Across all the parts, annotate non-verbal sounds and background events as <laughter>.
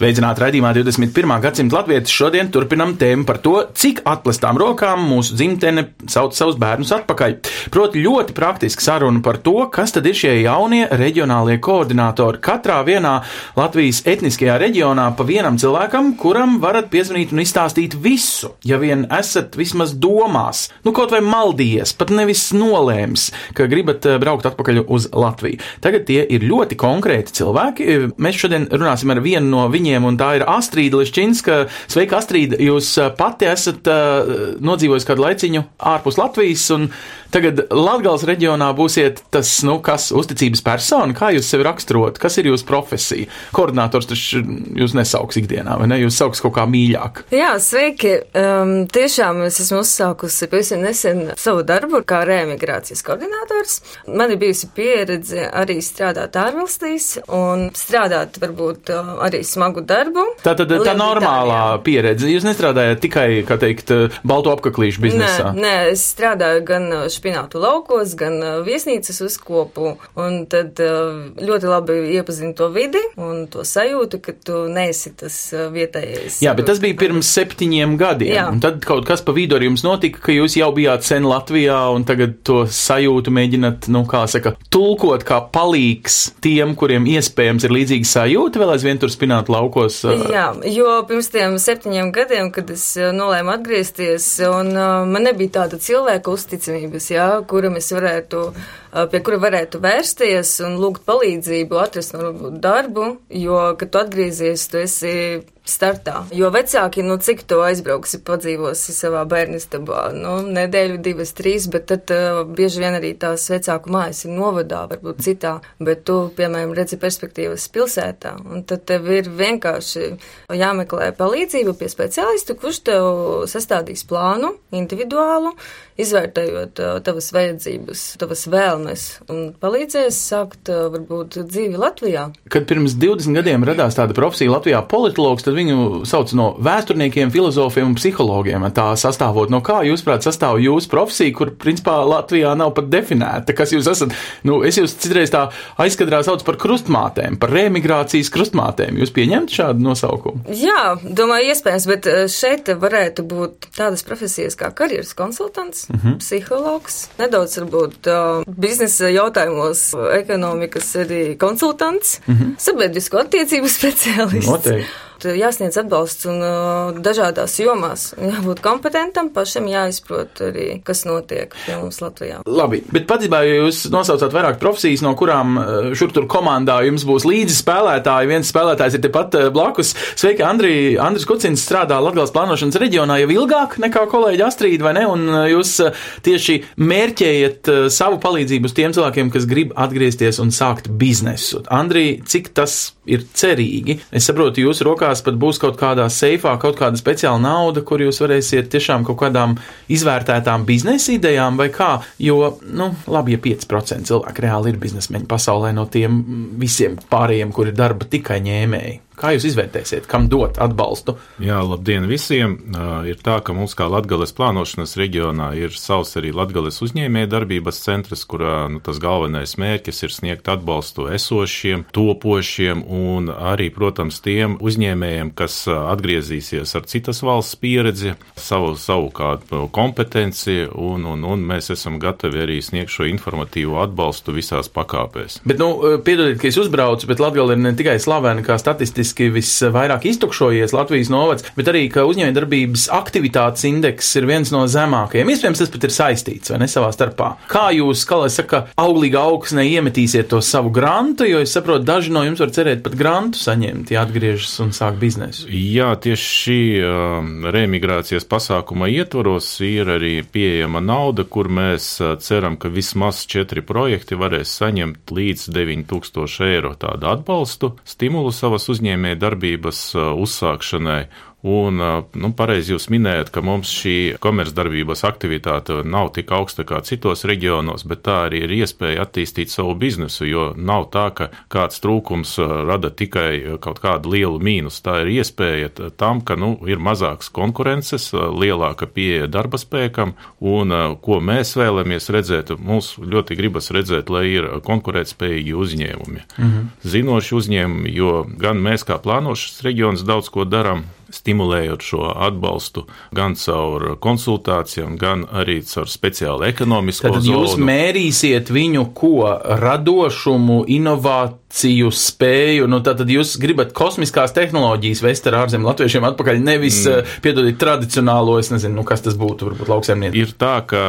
Sveicināti raidījumā 21. gadsimta latvieši. Šodien turpinam tēmu par to, cik atklātām rokām mūsu dzimtene sauc savus bērnus atpakaļ. Proti, ļoti praktiski saruna par to, kas tad ir šie jaunie reģionālie koordinatori. Katrā vienā Latvijas etniskajā reģionā pa vienam cilvēkam, kuram varat piezvanīt un izstāstīt visu, ja vien esat vismaz domās, nu kaut vai maldījies, pat nevis nolēms, ka gribat eh, braukt atpakaļ uz Latviju. Tagad tie ir ļoti konkrēti cilvēki. Mēs šodien runāsim ar vienu no viņiem, un tā ir Astrīda Liščinska. Sveika, Astrīda! Jūs eh, pati esat uh, nodzīvojis kādu laiciņu ārpus Latvijas, un tagad Latgals reģionā būsiet tas, nu, kas uzticības persona. Kā jūs sevi raksturot? Kas ir jūsu profesija? Koordinators taču jūs nesauks ikdienā, vai ne? Jūs sauks kaut kā mīļāk. Jā, sveiki! Um, tiešām es esmu uzsākusi pavisam nesen savu darbu kā reemigrācijas koordinators. Man ir bijusi pieredze arī strādāt ārvalstīs un strādāt varbūt uh, arī smagu darbu. Tā tad tā normālā pieredze. Jūs nestrādājat tikai, kā teikt, balto apaklīšu biznesā. Nē, nē, es strādāju gan špinātu laukos, gan viesnīcas uzkopu, un tad ļoti labi iepazinu to vidi un to sajūtu, ka tu neesi tas vietējais. Jā, bet tas bija pirms septiņiem gadiem. Jā. Un tad kaut kas pa vidu ar jums notika, ka jūs jau bijāt sen Latvijā un tagad to sajūtu mēģināt, nu, kā saka, tulkot kā palīgs tiem, kuriem iespējams ir līdzīga sajūta, vēl aizvien tur spināt laukos. Jā, jo pirms tiem septiņiem gadiem, kad es nolēmu atgriezties, un man nebija tāda cilvēka uzticamības, jā, kuram es varētu, pie kura varētu vērsties un lūgt palīdzību, atrast varbūt darbu, jo, kad tu atgriezies, tu esi startā. Jo vecāki, nu, cik tu aizbrauksi, padzīvosi savā bērnistabā, nu, nedēļu, divas, trīs, bet tad uh, bieži vien arī tās vecāku mājas ir novadā, varbūt citā, bet tu, piemēram, redzi perspektīvas pilsētā, un tad tev ir vienkārši jāmeklē palīdzība pie speciālistu, kurš tev sastādīs plānu individuālu, izvērtējot uh, tavas vajadzības, tavas vēlmes, un palīdzēs sākt, uh, varbūt, dzīvi Latvijā. Kad pirms 20 gadiem radās tāda profesija Latvijā politologs, tad viņu sauc no vēsturniekiem, filozofiem un psihologiem. Tā sastāvot no kā, jūsuprāt, sastāv jūsu profesija, kur principā Latvijā nav pat definēta. Kas jūs esat? Nu, es jūs citreiz tā aizkadrā saucu par krustmātēm, par remigrācijas krustmātēm. Jūs pieņemt šādu nosaukumu? Jā, domāju, iespējams, bet eh, šeit varētu būt tādas profesijas kā karjeras konsultants, uh -huh. psihologs, nedaudz varbūt uh, biznesa jautājumos, ekonomikas arī konsultants, uh -huh. sabiedrisko attiecību speciālists. Noteikti. Jāsniedz atbalsts un uh, dažādās jomās. Jābūt kompetentam, pašam jāizprot arī, kas notiek pie mums Latvijā. Labi, bet patiesībā, jūs nosaucāt vairāk profesijas, no kurām eh, šur tur komandā jums būs līdzi spēlētāji, viens spēlētājs ir tepat eh, blakus. Sveiki, Andri, Andris Kucins strādā Latgales plānošanas reģionā jau ilgāk nekā kolēģi Astrīda, vai ne? Un eh, jūs eh, tieši mērķējat eh, savu palīdzību uz tiem cilvēkiem, kas grib atgriezties un sākt biznesu. Andri, cik tas ir cerīgi? Es saprotu, jūsu rokās pat būs kaut kādā seifā kaut kāda speciāla nauda, kur jūs varēsiet tiešām kaut kādām izvērtētām biznesa idejām vai kā, jo, nu, labi, ja 5% cilvēku reāli ir biznesmeņi pasaulē no tiem visiem pārējiem, kur ir darba tikai ņēmēji. Kā jūs izvērtēsiet, kam dot atbalstu? Jā, labdien visiem! Uh, ir tā, ka mums kā Latgales plānošanas reģionā ir savs arī Latgales uzņēmē darbības centrs, kurā nu, tas galvenais mērķis ir sniegt atbalstu esošiem, topošiem un arī, protams, tiem uzņēmējiem, kas atgriezīsies ar citas valsts pieredzi, savu, savu kādu kompetenci, un, un, un mēs esam gatavi arī sniegt šo informatīvo atbalstu visās pakāpēs. Bet, nu, piedodiet, ka es uzbraucu, bet Latgale ir ne tikai slavena kā statistiski visvairāk iztukšojies Latvijas novads, bet arī, ka uzņēmējdarbības aktivitātes indeks ir viens no zemākajiem. Iespējams, tas pat ir saistīts vai ne savā starpā. Kā jūs, kā lai saka, auglīga augsnē iemetīsiet to savu grantu, jo es saprotu, daži no jums var cerēt pat grantu saņemt, ja atgriežas un sāk biznesu. Jā, tieši šī um, reemigrācijas pasākuma ietvaros ir arī pieejama nauda, kur mēs uh, ceram, ka vismaz četri projekti varēs saņemt līdz 9000 eiro tādu atbalstu, stimulu savas uzņēmē darbības uh, uzsākšanai. Un, nu, pareizi jūs minējat, ka mums šī komercdarbības aktivitāte nav tik augsta kā citos reģionos, bet tā arī ir iespēja attīstīt savu biznesu, jo nav tā, ka kāds trūkums rada tikai kaut kādu lielu mīnus. Tā ir iespēja tam, ka nu, ir mazāks konkurences, lielāka pieeja darba spēkam, un ko mēs vēlamies redzēt, mums ļoti gribas redzēt, lai ir konkurētspējīgi uzņēmumi, mhm. zinoši uzņēmumi, jo gan mēs kā plānošanas reģions daudz ko darām stimulējot šo atbalstu gan caur konsultācijām, gan arī caur speciālu ekonomisko Tad zonu. jūs mērīsiet viņu ko radošumu, inovāciju, spēju, nu tad jūs gribat kosmiskās tehnoloģijas vest ar ārzem latviešiem atpakaļ, nevis, mm. piedodiet, tradicionālo, es nezinu, nu kas tas būtu, varbūt lauksaimnieki. Ir tā, ka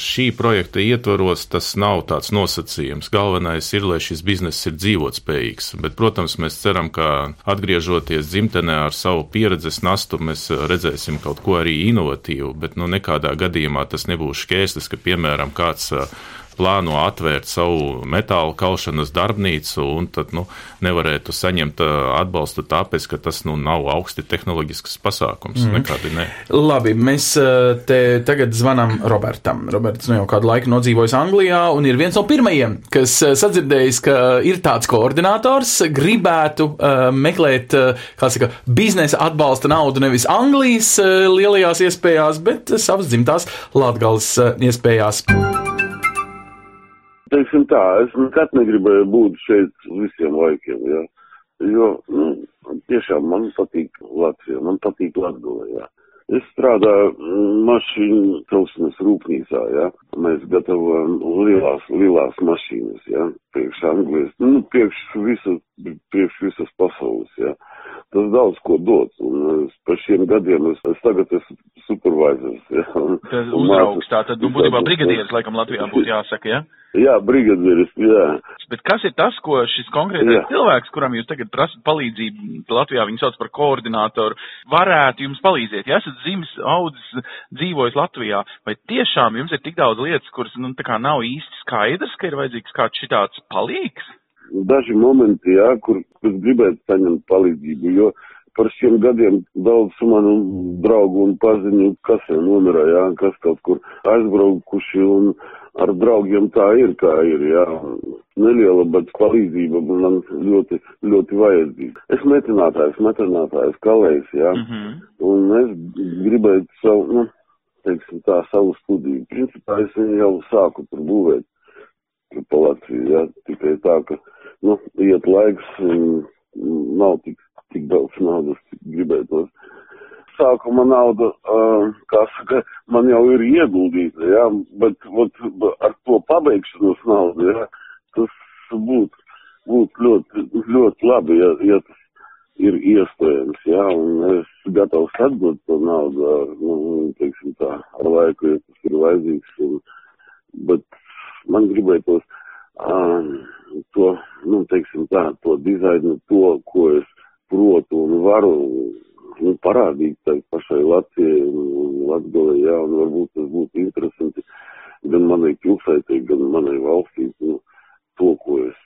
šī projekta ietvaros tas nav tāds nosacījums. Galvenais ir, lai šis bizness ir dzīvotspējīgs, bet, protams, mēs ceram, ka atgriežoties dzimtenē ar savu pieredzes nastu mēs redzēsim kaut ko arī inovatīvu, bet nu, nekādā gadījumā tas nebūs šķērslis, ka, piemēram, kāds plāno atvērt savu metāla kaušanas darbnīcu, un tad nu, nevarētu saņemt atbalstu tāpēc, ka tas nu, nav augsti tehnoloģisks pasākums. Mm. Nekādi ne. Labi, mēs te tagad zvanām Robertam. Roberts nu, jau kādu laiku nodzīvojis Anglijā un ir viens no pirmajiem, kas sadzirdējis, ka ir tāds koordinators, gribētu uh, meklēt, uh, saka, biznesa atbalsta naudu nevis Anglijas uh, lielajās iespējās, bet savas dzimtās Latgales uh, iespējās. Teiksim tā, es nekad negribēju būt šeit visiem laikiem, jā. Jo, nu, tiešām man patīk Latvija, man patīk Latgala, jā. Es strādāju mašīnu celšanas rūpnīcā, jā. Mēs gatavojam lielās, lielās mašīnas, jā, priekš Anglijas, nu, priekš visas, priekš visas pasaules, jā. Tas daudz ko dod, un par šiem gadiem es, es tagad esmu supervisors, jā. Un, Tas uzraugs, tā tad, nu, būtībā brigadieris, laikam, Latvijā būtu jāsaka, jā? Jā, brigadieris, jā. Bet kas ir tas, ko šis konkrētais cilvēks, kuram jūs tagad prasat palīdzību, Latvijā viņu sauc par koordinātoru, varētu jums palīdzēt? Ja esat dzimis, audzis, dzīvojis Latvijā, vai tiešām jums ir tik daudz lietas, kuras, nu, tā kā nav īsti skaidrs, ka ir vajadzīgs kāds šitāds palīgs? Daži momenti, jā, kur, kur gribētu saņemt palīdzību, jo par šiem gadiem daudz manu draugu un paziņu, kas jau nomira, jā, kas kaut kur aizbraukuši un ar draugiem tā ir, kā ir, jā. Neliela, bet palīdzība man ļoti, ļoti vajadzīga. Es metinātājs, metinātājs, kalējs, jā. Mm -hmm. Un es gribētu savu, nu, teiksim tā, savu studiju. Principā es jau sāku tur būvēt pa Latviju, jā. Tikai tā, ka, nu, iet laiks, nav tik, tik daudz naudas, cik gribētos. Sākuma nauda, uh, kā saka, man jau ir ieguldīta, jā, bet, bet ar to pabeigšanos naudu, jā, tas būtu būt ļoti, ļoti labi, ja, ja tas ir iespējams, jā, un es gatavs atgūt to naudu, ar, nu, teiksim tā, ar laiku, ja tas ir vajadzīgs, un, bet man gribētos um, to, nu, teiksim tā, to dizainu, to, ko es protu un varu nu, parādīt tai pašai Latvijai un Latgalai, jā, un varbūt tas būtu interesanti gan manai pilsētai, gan manai valstī, nu, to, ko es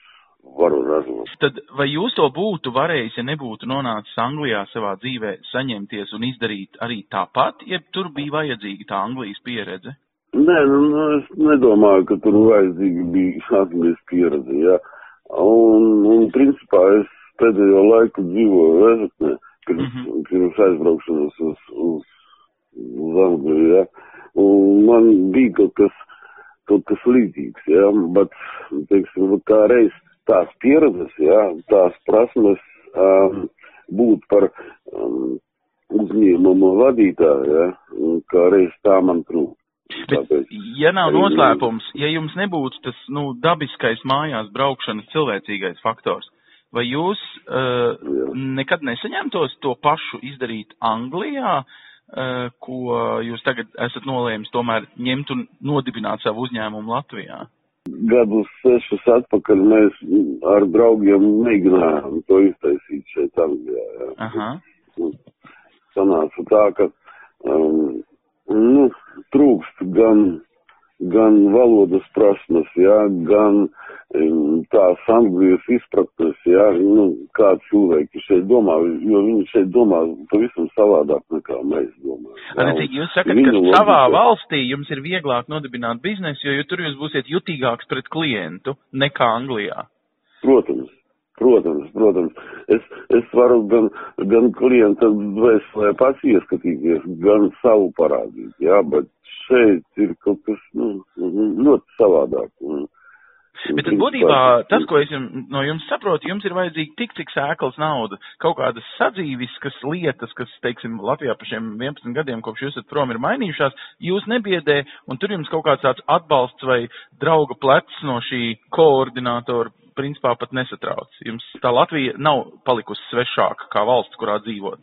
varu ražot. Tad vai jūs to būtu varējis, ja nebūtu nonācis Anglijā savā dzīvē, saņemties un izdarīt arī tāpat, ja tur bija vajadzīga tā Anglijas pieredze? Nē, nu, nu es nedomāju, ka tur vajadzīga bija Anglijas pieredze, jā. Un, un principā es pēdējo laiku dzīvoju Vēzetnē pirms, mm -hmm. pirms aizbraukšanas uz, uz, uz Angliju, ja. Un man bija kaut kas, kaut kas līdzīgs, ja, bet, teiksim, kā reiz tās pieredzes, ja, tās prasmes um, būt par um, uzņēmumu vadītāju, ja, kā reiz tā man trūk. Bet, ja nav noslēpums, ja jums nebūtu tas, nu, dabiskais mājās braukšanas cilvēcīgais faktors, vai jūs uh, nekad nesaņemtos to pašu izdarīt Anglijā, uh, ko jūs tagad esat nolēmis tomēr ņemt un nodibināt savu uzņēmumu Latvijā? Gadus sešus atpakaļ mēs ar draugiem mēģinājām to iztaisīt šeit Anglijā. Jā. Aha. Sanāca tā, ka um, nu, trūkst gan, gan valodas prasmes, jā, gan tās Anglijas izpratnes, jā, nu, kā cilvēki šeit domā, jo viņi šeit domā pavisam savādāk nekā mēs domājam. Anecī, un jūs sakat, ka savā logika- valstī jums ir vieglāk nodibināt biznesu, jo, jo tur jūs būsiet jutīgāks pret klientu nekā Anglijā. Protams, protams, protams. Es, es varu gan, gan klienta dvēselē pats ieskatīties, gan savu parādīt, jā, bet šeit ir kaut kas, nu, ļoti savādāk. Un, Bet tad būtībā tas, ko es jums, no jums saprotu, jums ir vajadzīga tik, cik sēklas nauda, kaut kādas sadzīviskas lietas, kas, teiksim, Latvijā pa šiem 11 gadiem, kopš jūs esat prom, ir mainījušās, jūs nebiedē, un tur jums kaut kāds tāds atbalsts vai drauga plecs no šī koordinātora principā pat nesatrauc. Jums tā Latvija nav palikusi svešāka kā valsts, kurā dzīvot.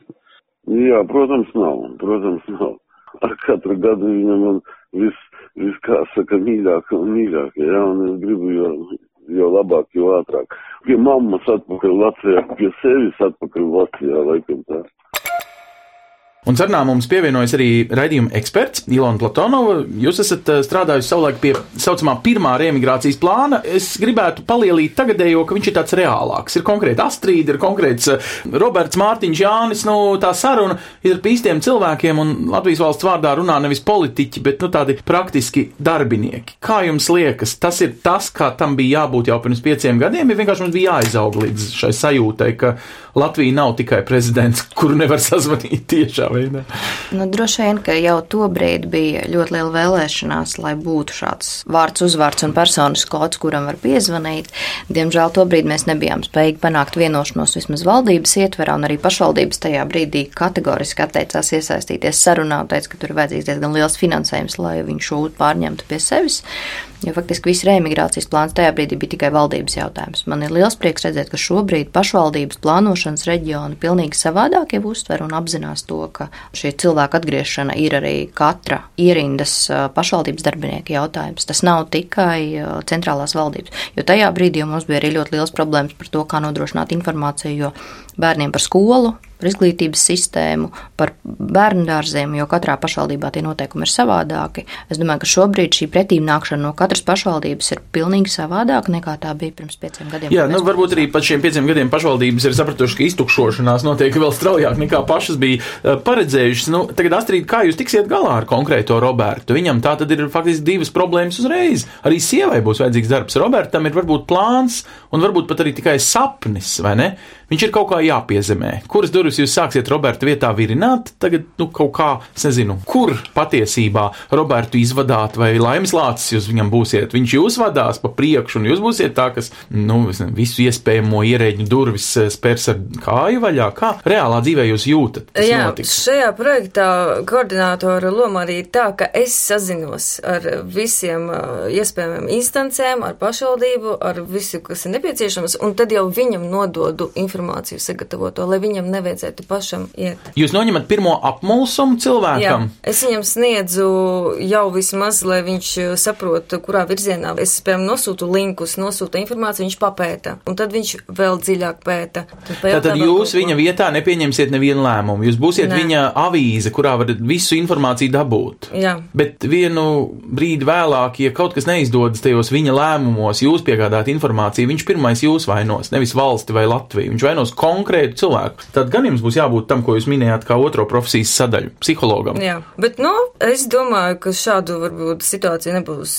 Jā, protams, nav, protams, nav. Ar katru gadu viņa man vis, vis kā saka, mīļāk un mīļāk, jā, un es gribu jo, jo labāk, jo ātrāk. Pie mammas atpakaļ Latvijā, pie sevis atpakaļ Latvijā, laikam tā. Un sarunā mums pievienojas arī raidījuma eksperts Ilona Platonova. Jūs esat eh, strādājusi savulaik pie saucamā pirmā reemigrācijas plāna. Es gribētu palielīt tagadējo, ka viņš ir tāds reālāks. Ir konkrēti Astrīda, ir konkrēts eh, Roberts Mārtiņš Jānis. Nu, tā saruna ir par īstiem cilvēkiem, un Latvijas valsts vārdā runā nevis politiķi, bet nu, tādi praktiski darbinieki. Kā jums liekas, tas ir tas, kā tam bija jābūt jau pirms pieciem gadiem, ja vienkārši mums bija jāizaug līdz šai sajūtai, ka Latvija nav tikai prezidents, kuru nevar sazvanīt tiešā veidā. Nu, droši vien, ka jau tobrīd bija ļoti liela vēlēšanās, lai būtu šāds vārds, uzvārds un personis kods, kuram var piezvanīt. Diemžēl tobrīd mēs nebijām spējīgi panākt vienošanos vismaz valdības ietverā, un arī pašvaldības tajā brīdī kategoriski atteicās iesaistīties sarunā un teica, ka tur ir vajadzīgs diezgan liels finansējums, lai viņš šo pārņemtu pie sevis. Jo faktiski viss reemigrācijas plāns tajā brīdī bija tikai valdības jautājums. Man ir liels prieks redzēt, ka šobrīd pašvaldības plānošanas reģioni pilnīgi savādāk jau uztver un apzinās to, ka šī cilvēka atgriešana ir arī katra ierindas pašvaldības darbinieka jautājums. Tas nav tikai centrālās valdības, jo tajā brīdī mums bija arī ļoti liels problēmas par to, kā nodrošināt informāciju, jo bērniem par skolu, par izglītības sistēmu, par bērnu dārziem, jo katrā pašvaldībā tie noteikumi ir savādāki. Es domāju, ka šobrīd šī pretīm nākšana no katras pašvaldības ir pilnīgi savādāka nekā tā bija pirms pieciem gadiem. Jā, nu varbūt arī pat šiem pieciem gadiem pašvaldības ir sapratuši, ka iztukšošanās notiek vēl straujāk nekā pašas bija eh, paredzējušas. Nu, tagad, Astrid, kā jūs tiksiet galā ar konkrēto Robertu? Viņam tā tad ir faktiski divas problēmas uzreiz. Arī sievai būs vajadzīgs darbs. Robertam ir varbūt plāns un varbūt pat arī tikai sapnis, vai ne? Viņš ir kaut kā jāpiezemē. Kuras durvis jūs sāksiet Roberta vietā virināt? Tagad, nu, kaut kā, es nezinu, kur patiesībā Robertu izvadāt vai laimes lācis jūs viņam būsiet. Viņš jūs vadās pa priekšu, un jūs būsiet tā, kas, nu, visu iespējamo ierēģu durvis eh, spērs ar kāju vaļā. Kā reālā dzīvē jūs jūtat? Jā, notiks? šajā projektā koordinātora loma arī ir tā, ka es sazinos ar visiem uh, iespējamiem instancēm, ar pašvaldību, ar visu, kas ir nepieciešams, un tad jau viņam nododu informāciju sagatavoto, lai viņam nevajadzētu pašam iet. Jūs noņemat pirmo apmulsumu Jā, cilvēkam. es viņam sniedzu jau vismaz, lai viņš uh, saprot, kurā virzienā es, piemēram, nosūtu linkus, nosūtu informāciju, viņš papēta, un tad viņš vēl dziļāk pēta. Tad vēl jūs kaut ko. viņa vietā nepieņemsiet nevienu lēmumu. Jūs būsiet Nē. viņa avīze, kurā varat visu informāciju dabūt. Jā. Bet vienu brīdi vēlāk, ja kaut kas neizdodas tajos viņa lēmumos, jūs piegādāt informāciju, viņš pirmais jūs vainos, nevis valsti vai Latviju. Viņš vainos konkrētu cilvēku. Tad gan jums būs jābūt tam, ko jūs minējāt, kā otro profesijas sadaļu - psihologam. Jā, bet, nu, es domāju, ka šādu varbūt situāciju nebūs.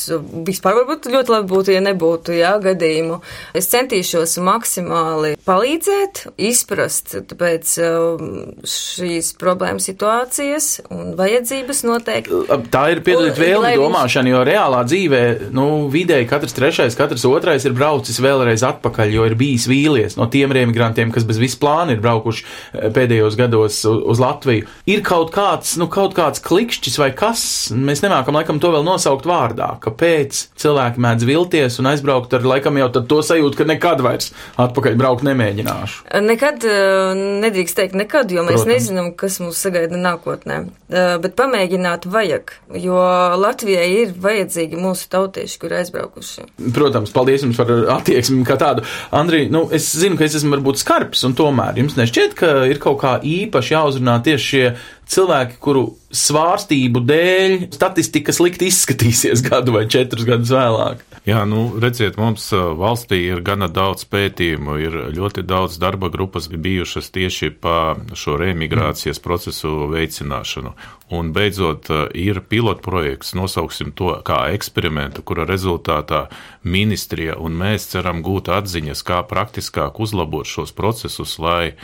Vispār varbūt ļoti labi būtu, ja nebūtu, jā, gadījumu. Es centīšos maksimāli palīdzēt, izprast, tāpēc um, šīs problēmas situācijas un vajadzības noteikti. Tā ir Un, vēlmi domāšana, jo reālā dzīvē, nu, vidēji katrs trešais, katrs otrais ir braucis vēlreiz atpakaļ, jo ir bijis vīlies no tiem remigrantiem, kas bez visu plānu ir braukuši eh, pēdējos gados uz, Latviju. Ir kaut kāds, nu, kaut kāds klikšķis vai kas, mēs nemākam laikam to vēl nosaukt vārdā, kāpēc cilvēki mēdz vilties un aizbraukt ar laikam jau to sajūtu, ka nekad vairs atpakaļ braukt nemēģināšu. Nekad uh, nedrīkst teikt nekad, jo mēs Protams. nezinām, kas mūs sagaida nākotnē. Uh, Bet pamēģināt vajag, jo Latvijai ir vajadzīgi mūsu tautieši, kuri aizbraukuši. Protams, paldies jums par attieksmi kā tādu. Andrija, nu, es zinu, ka es esmu varbūt skarbs, un tomēr jums nešķiet, ka ir kaut kā īpaši jāuzrunā tieši šie cilvēki, kuru svārstību dēļ statistika slikti izskatīsies gadu vai četrus gadus vēlāk. Jā, nu, redziet, mums uh, valstī ir gana daudz pētījumu, ir ļoti daudz darba grupas bijušas tieši pa šo reemigrācijas procesu veicināšanu. Un beidzot, uh, ir pilotprojekts, nosauksim to kā eksperimentu, kura rezultātā ministrija un mēs ceram gūt atziņas, kā praktiskāk uzlabot šos procesus, lai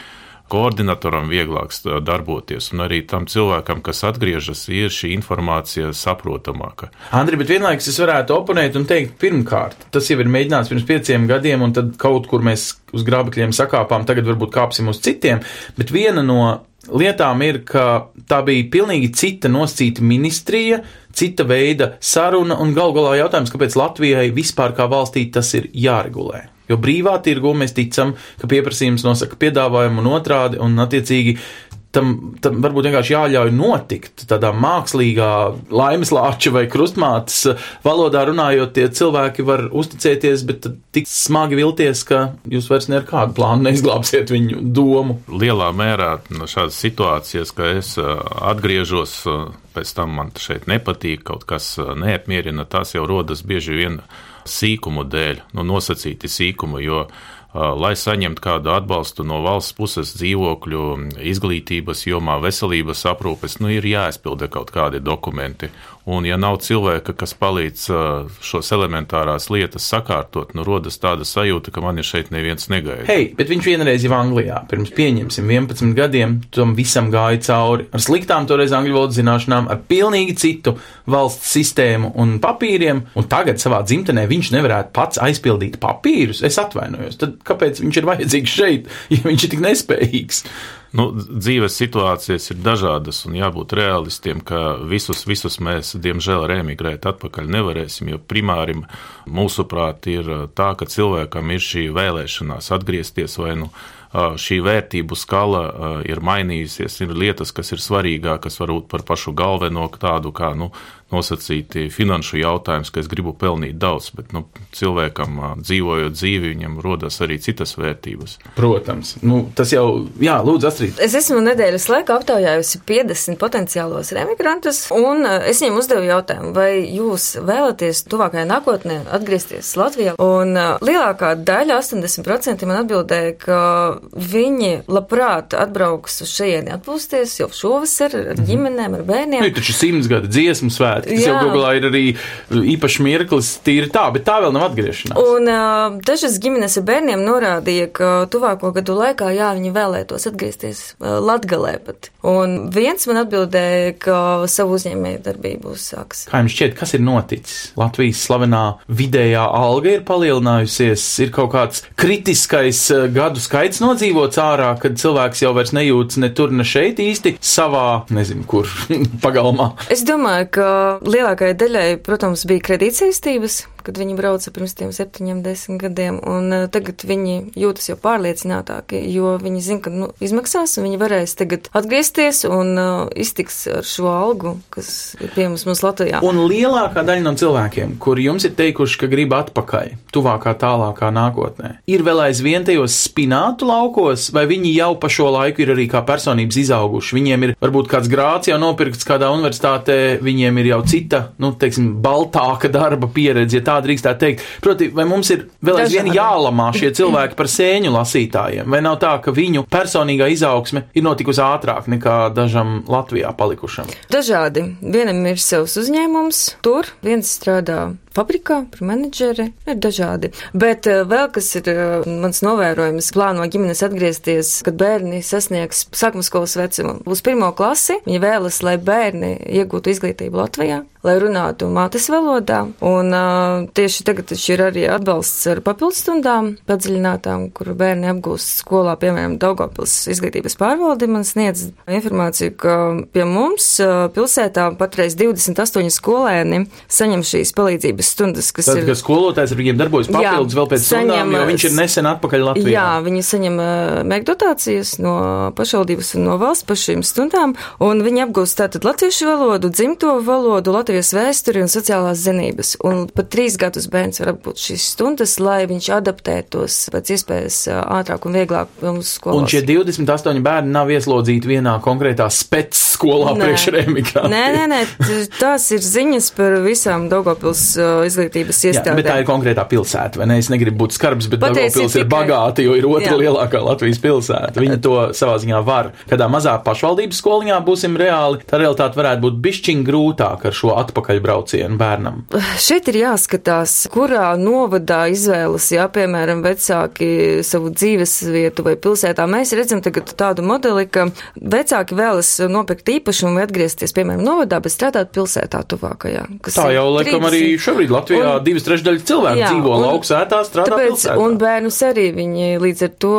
koordinatoram vieglāk darboties, un arī tam cilvēkam, kas atgriežas, ir šī informācija saprotamāka. Andri, bet vienlaikus es varētu oponēt un teikt, pirmkārt, tas jau ir mēģināts pirms pieciem gadiem, un tad kaut kur mēs uz grābekļiem sakāpām, tagad varbūt kāpsim uz citiem, bet viena no lietām ir, ka tā bija pilnīgi cita noscīta ministrija, cita veida saruna, un gal galā jautājums, kāpēc Latvijai vispār kā valstī tas ir jāregulē. Jo brīvā tirgu mēs ticam, ka pieprasījums nosaka piedāvājumu un otrādi, un attiecīgi tam, tam varbūt vienkārši jāļauj notikt tādā mākslīgā laimeslāča vai krustmātes valodā runājot, tie cilvēki var uzticēties, bet tik smagi vilties, ka jūs vairs ne ar kādu plānu neizglābsiet viņu domu. Lielā mērā no šādas situācijas, ka es ā, atgriežos, ā, pēc tam man šeit nepatīk, kaut kas ā, neapmierina, tās jau rodas bieži vien sīkumu dēļ, no nosacīti sīkumu, jo lai saņemtu kādu atbalstu no valsts puses dzīvokļu, izglītības jomā, veselības aprūpes, nu ir jāizpilda kaut kādi dokumenti. Un, ja nav cilvēka, kas palīdz ā, šos elementārās lietas sakārtot, nu rodas tāda sajūta, ka mani šeit neviens negaida. Hei, bet viņš vienreiz jau Anglijā, pirms pieņemsim 11 gadiem, tam visam gāja cauri ar sliktām toreiz angļu valodas zināšanām, ar pilnīgi citu valsts sistēmu un papīriem, un tagad savā dzimtenē viņš nevarētu pats aizpildīt papīrus. Es atvainojos, tad kāpēc viņš ir vajadzīgs šeit, ja viņš ir tik nespējīgs? Nu, dzīves situācijas ir dažādas, un jābūt realistiem, ka visus, visus mēs, diemžēl, remigrēt atpakaļ nevarēsim. Jo primāri mūsuprāt ir tā, ka cilvēkam ir šī vēlēšanās atgriezties vai nu šī vērtību skala ir mainījusies. Ir lietas, kas ir svarīgākas, varbūt par pašu galveno tādu kā nu, nosacīti finanšu jautājums, ka es gribu pelnīt daudz, bet nu, cilvēkam dzīvojot dzīvi, viņam rodas arī citas vērtības. Protams, nu, tas jau, jā, lūdzu, Astrid. Es esmu nedēļas laikā aptaujājusi 50 potenciālos remigrantus, un es viņiem uzdevu jautājumu, vai jūs vēlaties tuvākajā nākotnē atgriezties Latvijā. Un lielākā daļa, 80% man atbildēja, ka viņi labprāt atbrauks uz šejieni atpūsties jau šovasar ar ģimenēm, ar bērniem. Nu, taču simts gada dziesmu svētki, tas Jā. jau Google ir arī īpašs mirklis, tīri tā, bet tā vēl nav atgriešanās. Un uh, dažas ģimenes ar bērniem norādīja, ka tuvāko gadu laikā, jā, viņi vēlētos atgriezties uh, Latgalē pat. Un viens man atbildēja, ka savu uzņēmēju darbību uzsāks. Kā jums šķiet, kas ir noticis? Latvijas slavenā vidējā alga ir palielinājusies, ir kaut kāds kritiskais gadu skaits nodzīvots ārā, kad cilvēks jau vairs nejūtas ne tur, ne šeit īsti savā, nezinu, kur <laughs> pagalmā. Es domāju, ka lielākajai daļai, protams, bija kredītsaistības, kad viņi brauca pirms tiem septiņiem, desmit gadiem, un uh, tagad viņi jūtas jau pārliecinātāki, jo viņi zina, ka nu, izmaksās, un viņi varēs tagad atgriezties un uh, iztiks ar šo algu, kas ir pie mums, mums Latvijā. Un lielākā daļa no cilvēkiem, kuri jums ir teikuši, ka grib atpakaļ, tuvākā, tālākā nākotnē, ir vēl aizvien tajos spinātu laukos, vai viņi jau pa šo laiku ir arī kā personības izauguši. Viņiem ir varbūt kāds grāts jau nopirkts kādā universitātē, viņiem ir jau cita, nu, teiksim, baltāka darba pieredze, ja tā drīkstētu teikt. Proti, vai mums ir vēl aizvien jālamā šie cilvēki par sēņu lasītājiem, vai nav tā, ka viņu personīgā izaugsme ir notikusi ātrāk nekā dažam Latvijā palikušam? Dažādi. Vienam ir savs uzņēmums, tur viens strādā fabrikā, par menedžeri, ir dažādi. Bet uh, vēl kas ir uh, mans novērojums, plāno ģimenes atgriezties, kad bērni sasniegs sākuma skolas vecumu. Uz pirmo klasi viņi vēlas, lai bērni iegūtu izglītību Latvijā, lai runātu mātes valodā. Un uh, tieši tagad ir arī atbalsts ar papildstundām, padziļinātām, kur bērni apgūst skolā, piemēram, Daugavpils izglītības pārvaldi man sniedz informāciju, ka pie mums uh, pilsētā patreiz 28 skolēni saņem šīs palīdzības stundas, kas Tad, ir. kad skolotājs ar viņiem darbojas papildus vēl pēc stundām, jo viņš ir nesen atpakaļ Latvijā. Jā, viņi saņem uh, mēgdotācijas no pašvaldības un no valsts par šīm stundām, un viņi apgūst tātad latviešu valodu, dzimto valodu, latviešu Latvijas vēsturi un sociālās zinības. Un pat trīs gadus bērns var apgūt šīs stundas, lai viņš adaptētos pēc iespējas ātrāk un vieglāk mums skolās. Un šie 28 bērni nav ieslodzīti vienā konkrētā spēc skolā Nē. priekš remigrāciju. Nē, nē, nē, tās ir ziņas par visām Daugopils izglītības Jā, iestādēm. bet tā ir konkrētā pilsēta, vai ne? Es negribu būt skarbs, bet Patiesi Daugavpils ir tikai- bagāta, jo ir otra Jā. lielākā Latvijas pilsēta. Viņi to savā ziņā var. Kādā mazā pašvaldības skoliņā būsim reāli, tā realitāte varētu būt bišķiņ grūtāk ar šo atpakaļbraucienu bērnam. Šeit ir jāskatās, kurā novadā izvēlas, jā, piemēram, vecāki savu dzīves vietu vai pilsētā. Mēs redzam tagad tādu modeli, ka vecāki vēlas nopirkt īpašumu vai atgriezties, piemēram, novadā, bet strādāt pilsētā tuvākajā. Tā jau, laikam, 30. arī šobrīd Latvijā Un- divas trešdaļas cilvēku Jā, dzīvo lauksētā, strādā Tāpēc, pilsētā. un bērnus arī viņi līdz ar to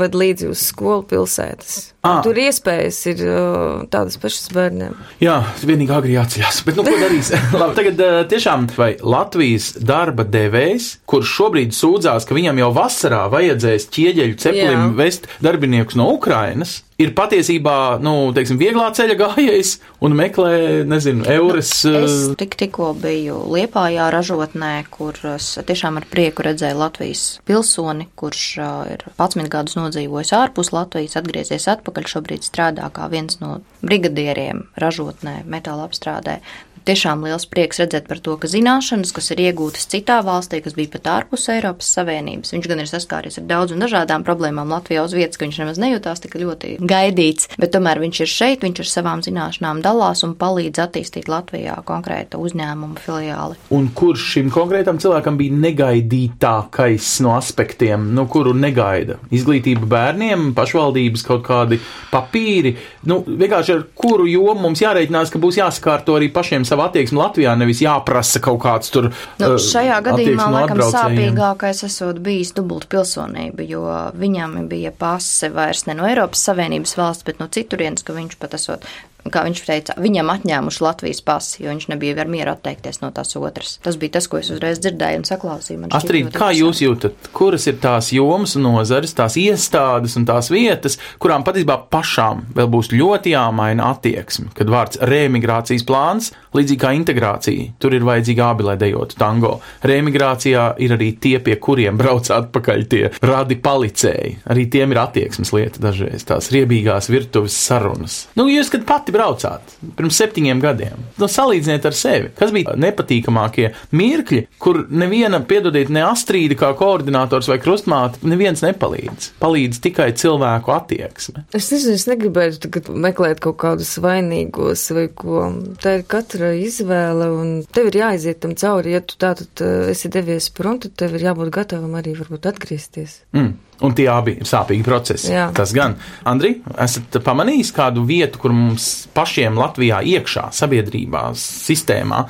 ved līdzi uz skolu pilsētas. Ā. Tur iespējas ir uh, tādas pašas bērniem. Jā, vienīgi agri jāceļās. Bet, nu, ko darīs? <laughs> Labi, tagad uh, tiešām vai Latvijas darba devējs, kurš šobrīd sūdzās, ka viņam jau vasarā vajadzēs ķieģeļu ceplim Jā. vest darbiniekus no Ukrainas, ir patiesībā, nu, teiksim, vieglā ceļa gājējs un meklē, nezinu, eures. Es uh, tik, tikko biju Liepājā ražotnē, kur es tiešām ar prieku redzēju Latvijas pilsoni, kurš ā, ir 11 gadus nodzīvojis ārpus Latvijas, atgriezies atpakaļ, šobrīd strādā kā viens no brigadieriem ražotnē, metāla apstrādē. Tiešām liels prieks redzēt par to, ka zināšanas, kas ir iegūtas citā valstī, kas bija pat ārpus Eiropas Savienības, viņš gan ir saskāries ar daudz un dažādām problēmām Latvijā uz vietas, ka viņš nemaz nejūtās tik ļoti gaidīts, bet tomēr viņš ir šeit, viņš ar savām zināšanām dalās un palīdz attīstīt Latvijā konkrēta uzņēmuma filiāli. Un kurš šim konkrētam cilvēkam bija negaidītākais no aspektiem, no kuru negaida? Izglītība bērniem, pašvaldības kaut kādi papīri, nu, vienkārši ar kuru jomu mums jārēķinās, ka būs jāsakārto arī pašiem savu attieksmi Latvijā, nevis jāprasa kaut kāds tur. Nu, uh, šajā gadījumā laikam sāpīgākais esot bijis dubult pilsonība, jo viņam bija pase vairs ne no Eiropas Savienības valsts, bet no citurienes, ka viņš pat esot, kā viņš teica, viņam atņēmuši Latvijas pasi, jo viņš nebija ar mieru atteikties no tās otras. Tas bija tas, ko es uzreiz dzirdēju un saklausīju. Astrid, kā jūs jūtat, kuras ir tās jomas un nozares, tās iestādes un tās vietas, kurām patiesībā pašām vēl būs ļoti jāmaina attieksme, kad vārds remigrācijas plāns, līdzīgi kā integrācija, tur ir vajadzīgi abi, lai dejotu tango. Remigrācijā ir arī tie, pie kuriem brauc atpakaļ tie radi palicēji. Arī tiem ir attieksmes lieta dažreiz, tās riebīgās virtuves sarunas. Nu, jūs, kad pati braucāt pirms septiņiem gadiem, nu, salīdziniet ar sevi. Kas bija nepatīkamākie mirkļi, kur neviena, piedodiet, ne Astrīda kā koordinators vai krustmāte, neviens nepalīdz. Palīdz tikai cilvēku attieksme. Es nezinu, es negribētu tagad meklēt kaut kādus vainīgos vai ko. Tā ir katra izvēle, un tev ir jāiziet tam cauri. Ja tu tātad uh, esi devies prom, tad tev ir jābūt gatavam arī varbūt atgriezties. Mm. Un tie abi ir sāpīgi procesi. Jā. Tas gan. Andri, esat pamanījis kādu vietu, kur mums pašiem Latvijā iekšā, sabiedrībā, sistēmā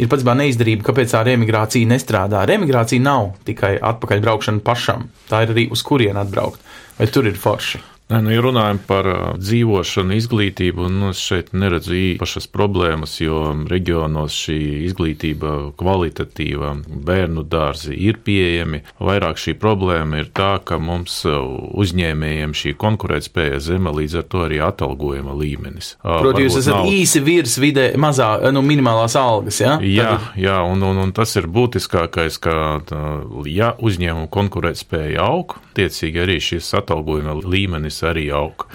ir pats neizdarība, kāpēc tā remigrācija nestrādā. Remigrācija nav tikai atpakaļbraukšana pašam, tā ir arī uz kurien atbraukt. Vai tur ir forši? Nē, nu, ja runājam par dzīvošanu, izglītību, nu, es šeit neredzu īpašas problēmas, jo reģionos šī izglītība kvalitatīva, bērnu dārzi ir pieejami. Vairāk šī problēma ir tā, ka mums uzņēmējiem šī konkurētspēja zema, līdz ar to arī atalgojuma līmenis. Proti, jūs esat nav- īsi virs vidē, mazā, nu, minimālās algas, ja? Jā, Tad- jā un, un, un tas ir būtiskākais, ka tā, ja uzņēmuma konkurētspēja aug, tiecīgi arī šis atalgojuma līmenis arī aug.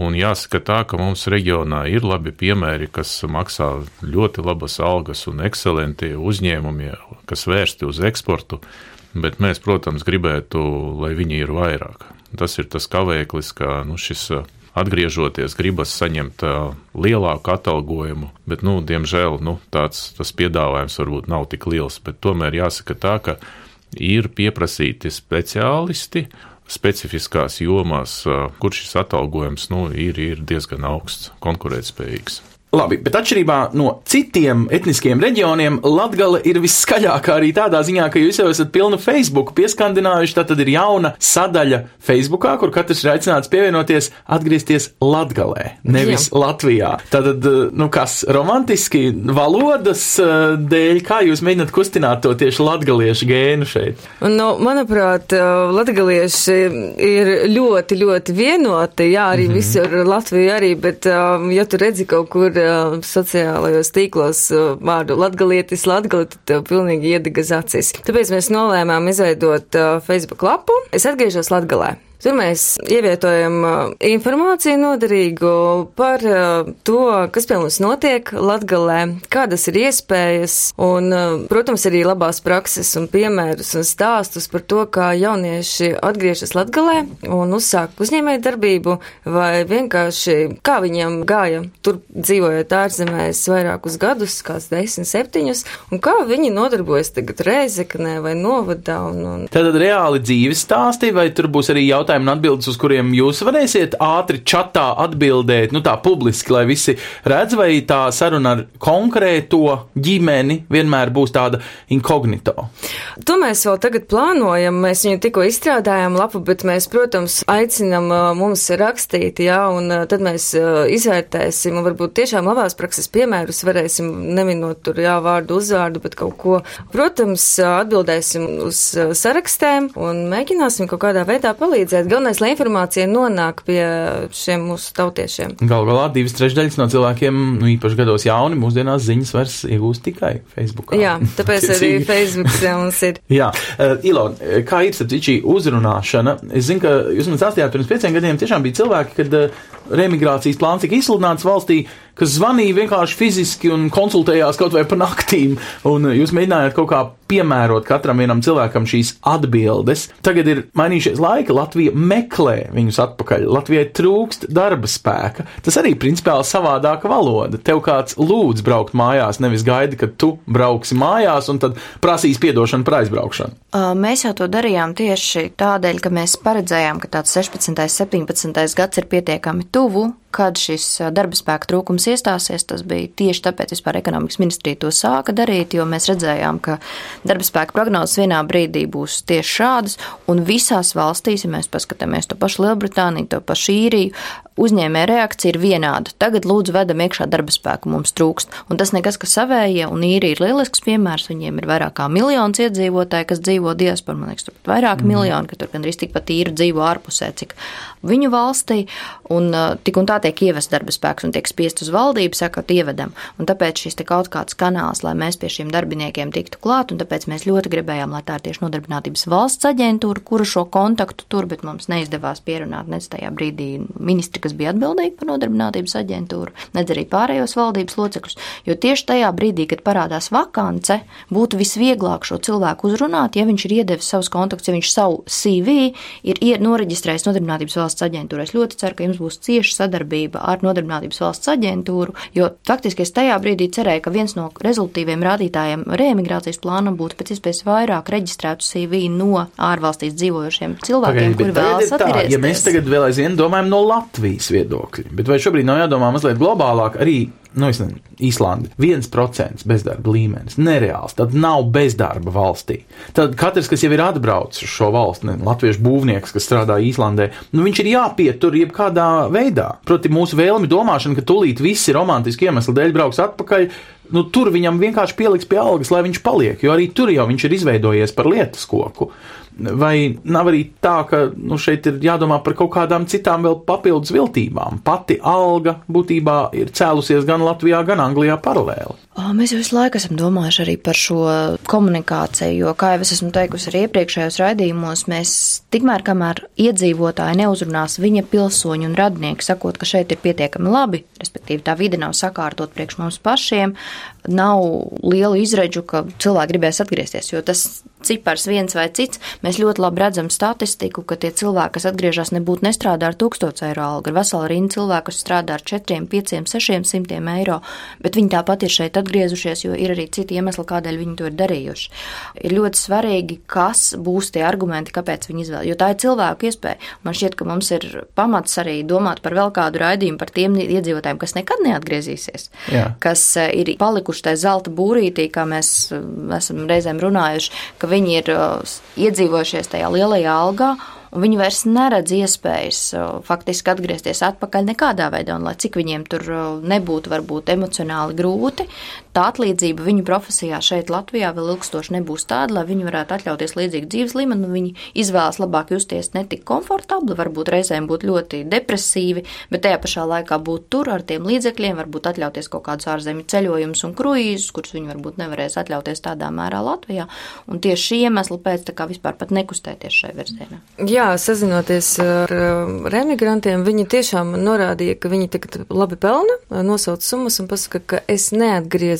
Un jāsaka tā, ka mums reģionā ir labi piemēri, kas maksā ļoti labas algas un ekscelenti uzņēmumi, kas vērsti uz eksportu, bet mēs, protams, gribētu, lai viņi ir vairāk. Tas ir tas kavēklis, ka nu, šis uh, atgriežoties, gribas saņemt uh, lielāku atalgojumu, bet, nu, diemžēl, nu, tāds tas piedāvājums varbūt nav tik liels, bet tomēr jāsaka tā, ka ir pieprasīti speciālisti specifiskās jomās, kur šis atalgojums nu, ir, ir diezgan augsts, konkurētspējīgs. Labi, bet atšķirībā no citiem etniskiem reģioniem, Latvija ir visskaļākā arī tādā ziņā, ka jūs jau esat pilnu Facebook pieskandinājuši. Tā tad ir jauna sadaļa Facebookā, kur katrs ir aicināts pievienoties, atgriezties Latvijā, nevis Jā. Latvijā. Tātad, nu kas, romantiski valodas eh, dēļ, kā jūs mēģināt kustināt to tieši latgaliešu gēnu šeit? Nu, manuprāt, latgalieši ir ļoti, ļoti vienoti. Jā, arī mm -hmm. visur Latvijā arī, bet, um, ja tu redzi kaut kur uh, sociālajos tīklos uh, vārdu latgalietis, latgali, tad tev pilnīgi iedegas acis. Tāpēc mēs nolēmām izveidot uh, Facebook lapu. Es atgriežos Latgalē. Tur mēs ievietojam uh, informāciju noderīgu par uh, to, kas pie mums notiek Latgalē, kādas ir iespējas un, uh, protams, arī labās prakses un piemērus un stāstus par to, kā jaunieši atgriežas Latgalē un uzsāk uzņēmēju darbību vai vienkārši kā viņiem gāja tur dzīvojot ārzemēs vairākus gadus, kāds desmit, septiņus, un kā viņi nodarbojas tagad Rēzeknē vai Novadā. Un, un... Tātad reāli dzīves stāsti, vai tur būs arī jautājumi un atbildes, uz kuriem jūs varēsiet ātri čatā atbildēt, nu tā publiski, lai visi redz, vai tā saruna ar konkrēto ģimeni vienmēr būs tāda inkognito? To mēs vēl tagad plānojam. Mēs viņu tikko izstrādājām lapu, bet mēs, protams, aicinam mums rakstīt, jā, un tad mēs izvērtēsim, un varbūt tiešām labās prakses piemērus varēsim neminot tur, jā, vārdu uzvārdu, bet kaut ko. Protams, atbildēsim uz sarakstēm un mēģināsim kaut kādā veidā palīdzēt. Galvenais, lai informācija nonāk pie šiem mūsu tautiešiem. Galu galā divas trešdaļas no cilvēkiem, nu īpaši gados jauni, mūsdienās ziņas vairs iegūst tikai Facebook. Jā, tāpēc arī Facebook mums ir. <laughs> Jā, uh, Ilon, kā ir starp šī uzrunāšana? Es zinu, ka jūs man stāstījāt, pirms pieciem gadiem tiešām bija cilvēki, kad uh, remigrācijas plāns tika izsludināts valstī, kas zvanīja vienkārši fiziski un konsultējās kaut vai pa naktīm, un jūs mēģinājāt kaut kā piemērot katram vienam cilvēkam šīs atbildes. Tagad ir mainījušies laika, Latvija meklē viņus atpakaļ, Latvijai trūkst darba spēka. Tas arī principiāli savādāka valoda. Tev kāds lūdz braukt mājās, nevis gaida, kad tu brauksi mājās un tad prasīs piedošanu par aizbraukšanu. Mēs jau to darījām tieši tādēļ, ka mēs paredzējām, ka tāds 16. un 17. gads ir pietiekami tuvu, Львову. Kad šis darba spēka trūkums iestāsies. Tas bija tieši tāpēc, vispār ekonomikas ministrija to sāka darīt, jo mēs redzējām, ka darba spēka prognozes vienā brīdī būs tieši šādas, un visās valstīs, ja mēs paskatāmies to pašu Lielbritāniju, to pašu īriju, uzņēmē reakcija ir vienāda. Tagad lūdzu vedam iekšā darba spēku, mums trūkst. Un tas nekas, ka savējie, un īrija ir lielisks piemērs, viņiem ir vairāk kā miljons iedzīvotāji, kas dzīvo diasporā, man liekas, turpat vairāk mm. miljoni, ka tur gandrīz tikpat īri dzīvo ārpusē, cik viņu valstī, un tik un tā tiek ievests darba spēks un tiek spiest uz valdību, sakot, ievedam. Un tāpēc šis kaut kāds kanāls, lai mēs pie šiem darbiniekiem tiktu klāt, un tāpēc mēs ļoti gribējām, lai tā ir tieši nodarbinātības valsts aģentūra, kura šo kontaktu tur, bet mums neizdevās pierunāt nec tajā brīdī ministri kas bija atbildīgi par nodarbinātības aģentūru, nedz arī pārējos valdības locekļus. Jo tieši tajā brīdī, kad parādās vakance, būtu visvieglāk šo cilvēku uzrunāt, ja viņš ir iedevis savus kontaktus, ja viņš savu CV ir noreģistrējis nodarbinātības valsts aģentūrā. Es ļoti ceru, ka jums būs cieša sadarbība ar nodarbinātības valsts aģentūru, jo faktiski es tajā brīdī cerēju, ka viens no rezultīviem rādītājiem reemigrācijas plānam būtu pēc iespējas vairāk reģistrētu CV no ārvalstīs dzīvojošiem cilvēkiem, Pagaid, kuri vēlas atgriezties. Ja mēs tagad vēl aizvien domājam no Latvijas. Viedokļi. Bet vai šobrīd nav jādomā mazliet globālāk arī? Nu, nezinu, Īslanda. 1% bezdarba līmenis. Nereāls. Tad nav bezdarba valstī. Tad katrs, kas jau ir atbraucis uz šo valsti, ne, latviešu būvnieks, kas strādā Īslandē, nu, viņš ir jāpietur jebkādā veidā. Proti, mūsu vēlmi domāšana, ka tūlīt visi romantiski iemesli dēļ brauks atpakaļ, nu, tur viņam vienkārši pieliks pie algas, lai viņš paliek, jo arī tur jau viņš ir izveidojies par lietas koku. Vai nav arī tā, ka nu, šeit ir jādomā par kaut kādām citām vēl papildus viltībām? Pati alga būtībā ir cēlusies gan Latvijā, gan Anglijā paralēli. Mēs visu laiku esam domājuši arī par šo komunikāciju, jo, kā jau es esmu teikusi arī iepriekšējos raidījumos, mēs tikmēr, kamēr iedzīvotāji neuzrunās viņa pilsoņu un radnieki, sakot, ka šeit ir pietiekami labi, respektīvi tā vide nav sakārtot priekš mums pašiem, nav lielu izredzu, ka cilvēki gribēs atgriezties, jo tas cipars viens vai cits, mēs ļoti labi redzam statistiku, ka tie cilvēki, kas atgriežas, nebūtu nestrādā ar 1000 eiro algu, ir vesela rinda cilvēku, kas strādā ar 4, 5, 600 eiro, bet viņi tāpat ir šeit atgriezušies, jo ir arī citi iemesli, kādēļ viņi to ir darījuši. Ir ļoti svarīgi, kas būs tie argumenti, kāpēc viņi izvēlas, jo tā ir cilvēku iespēja. Man šķiet, ka mums ir pamats arī domāt par vēl kādu raidījumu par tiem iedzīvotājiem, kas nekad neatgriezīsies, Jā. kas eh, ir palikuši tajā zelta būrītī, kā mēs eh, esam reizēm runājuši, viņi ir uh, iedzīvojušies tajā lielajā algā viņi vairs neredz iespējas uh, faktiski atgriezties atpakaļ nekādā veidā, un lai cik viņiem tur uh, nebūtu varbūt emocionāli grūti, tā atlīdzība viņu profesijā šeit Latvijā vēl ilgstoši nebūs tāda, lai viņi varētu atļauties līdzīgu dzīves līmeni, viņi izvēlas labāk justies ne tik komfortabli, varbūt reizēm būt ļoti depresīvi, bet tajā pašā laikā būt tur ar tiem līdzekļiem, varbūt atļauties kaut kādus ārzemju ceļojumus un kruīzus, kurus viņi varbūt nevarēs atļauties tādā mērā Latvijā. Un tieši šī iemesla pēc tā kā vispār pat nekustēties šai virzienā. Jā, sazinoties ar remigrantiem, viņi tiešām norādīja, ka viņi tagad labi pelna, nosauc summas un pasaka, ka es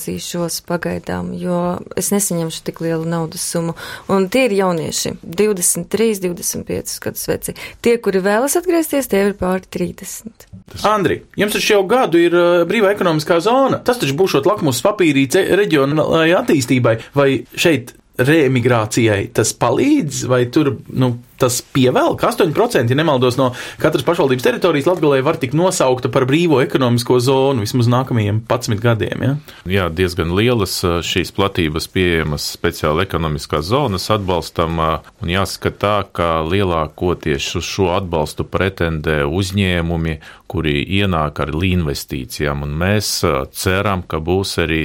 neatgriezīšos pagaidām, jo es nesaņemšu tik lielu naudas summu. Un tie ir jaunieši, 23, 25 gadus veci. Tie, kuri vēlas atgriezties, tie ir pāri 30. Andri, jums taču jau gadu ir uh, brīvā ekonomiskā zona. Tas taču būšot lakmus papīrīte reģionālajai attīstībai. Vai šeit reemigrācijai tas palīdz, vai tur nu, tas pievelk? 8%, ja nemaldos, no katras pašvaldības teritorijas Latvijā var tikt nosaukta par brīvo ekonomisko zonu vismaz nākamajiem 11 gadiem. Ja? Jā, diezgan lielas šīs platības pieejamas speciāli ekonomiskās zonas atbalstam, un jāsaka tā, ka lielākoties uz šo atbalstu pretendē uzņēmumi, kuri ienāk ar līnvestīcijām, un mēs ceram, ka būs arī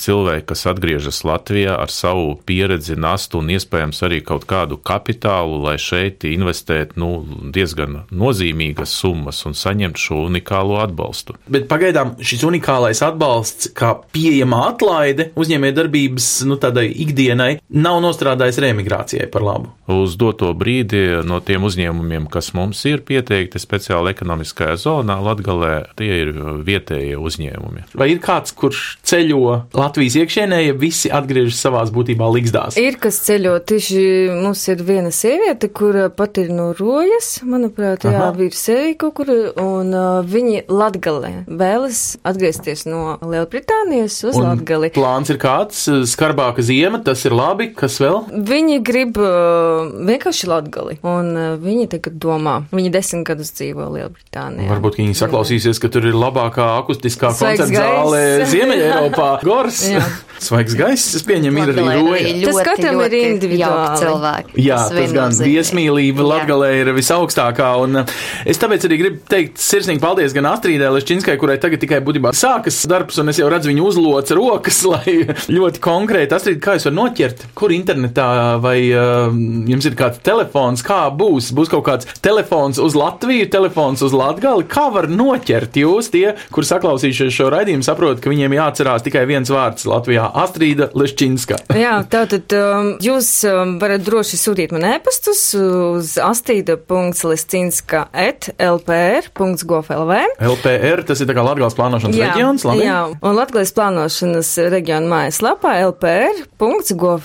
cilvēki, kas atgriežas Latvijā ar savu pieredzi, nastu un iespējams arī kaut kādu kapitālu, lai šeit investētu nu, diezgan nozīmīgas summas un saņemtu šo unikālo atbalstu. Bet pagaidām šis unikālais atbalsts, kā pieejama atlaide uzņēmējdarbības nu, ikdienai, nav nostrādājis reemigrācijai par labu. Uz doto brīdi no tiem uzņēmumiem, kas mums ir pieteikti speciāli ekonomiskajā zonā, Latgalē, tie ir vietējie uzņēmumi. Vai ir kāds, kurš ceļo Latvijas iekšienē, ja visi atgriežas savās būtībā līgzdās? Ir kas ceļo, tieši mums ir viena sieviete, kura pat ir no rojas, manuprāt, jā, Aha. vīrs arī kaut kur, un uh, viņi Latgalē vēlas atgriezties no Lielbritānijas uz Un Latgali. Plāns ir kāds, skarbāka ziema, tas ir labi, kas vēl? Viņi grib uh, vienkārši Latgali, un uh, viņi tagad domā, viņi desmit gadus dzīvo Lielbritānijā. Varbūt viņi saklausīsies, ka tur ir labākā akustiskā koncerta zāle. Ziemeļa Eiropā. <laughs> Gors, Jā. svaigs gaiss, es pieņemu, ir arī roja. Tas katram ir individuāli. cilvēki. Jā, tas, tas gan viesmīlība. Latgalē ir visaugstākā, un uh, es tāpēc arī gribu teikt sirsnīgi paldies gan Astrīdai Leščinskai, kurai tagad tikai būtībā sākas darbs, un es jau redzu viņu uzloc rokas, <laughs> lai ļoti konkrēti, Astrīd, kā jūs varat noķert, kur internetā vai uh, jums ir kāds telefons, kā būs, būs kaut kāds telefons uz Latviju, telefons uz Latgali, kā var noķert jūs tie, kur saklausījušies šo raidījumu, saprot, ka viņiem jāatcerās tikai viens vārds Latvijā - Astrīda Leščinska. <laughs> Jā, tātad um, jūs um, varat droši sūtīt man ēpastus uz astīda.liscinska at lpr.gov.lv. LPR, tas ir tā kā Latgales plānošanas reģions, labi? jā, un Latvijas plānošanas reģiona mājaslapā lpr.gov.lv.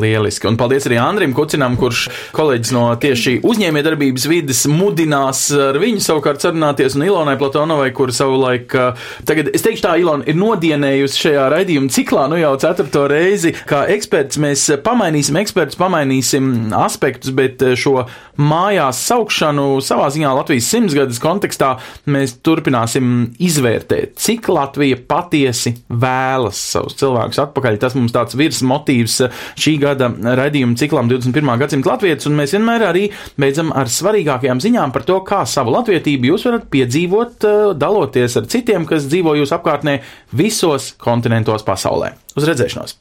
Lieliski. Un paldies arī Andrim Kucinam, kurš kolēģis no tieši uzņēmējdarbības vides mudinās ar viņu savukārt sarunāties, un Ilonai Platonovai, kur savulaik, uh, tagad es teikšu tā, Ilona ir nodienējusi šajā raidījuma ciklā, nu jau ceturto reizi, kā eksperts. Mēs pamainīsim ekspertus, pamainīsim aspektus, bet uh, šo mājās saukšanu savā ziņā Latvijas simtsgades kontekstā mēs turpināsim izvērtēt, cik Latvija patiesi vēlas savus cilvēkus atpakaļ. Tas mums tāds virs motīvs šī gada raidījuma ciklam 21. gadsimta latvietis, un mēs vienmēr arī beidzam ar svarīgākajām ziņām par to, kā savu latvietību jūs varat piedzīvot, eh, daloties ar citiem, kas dzīvo jūsu apkārtnē visos kontinentos pasaulē. Uz redzēšanos!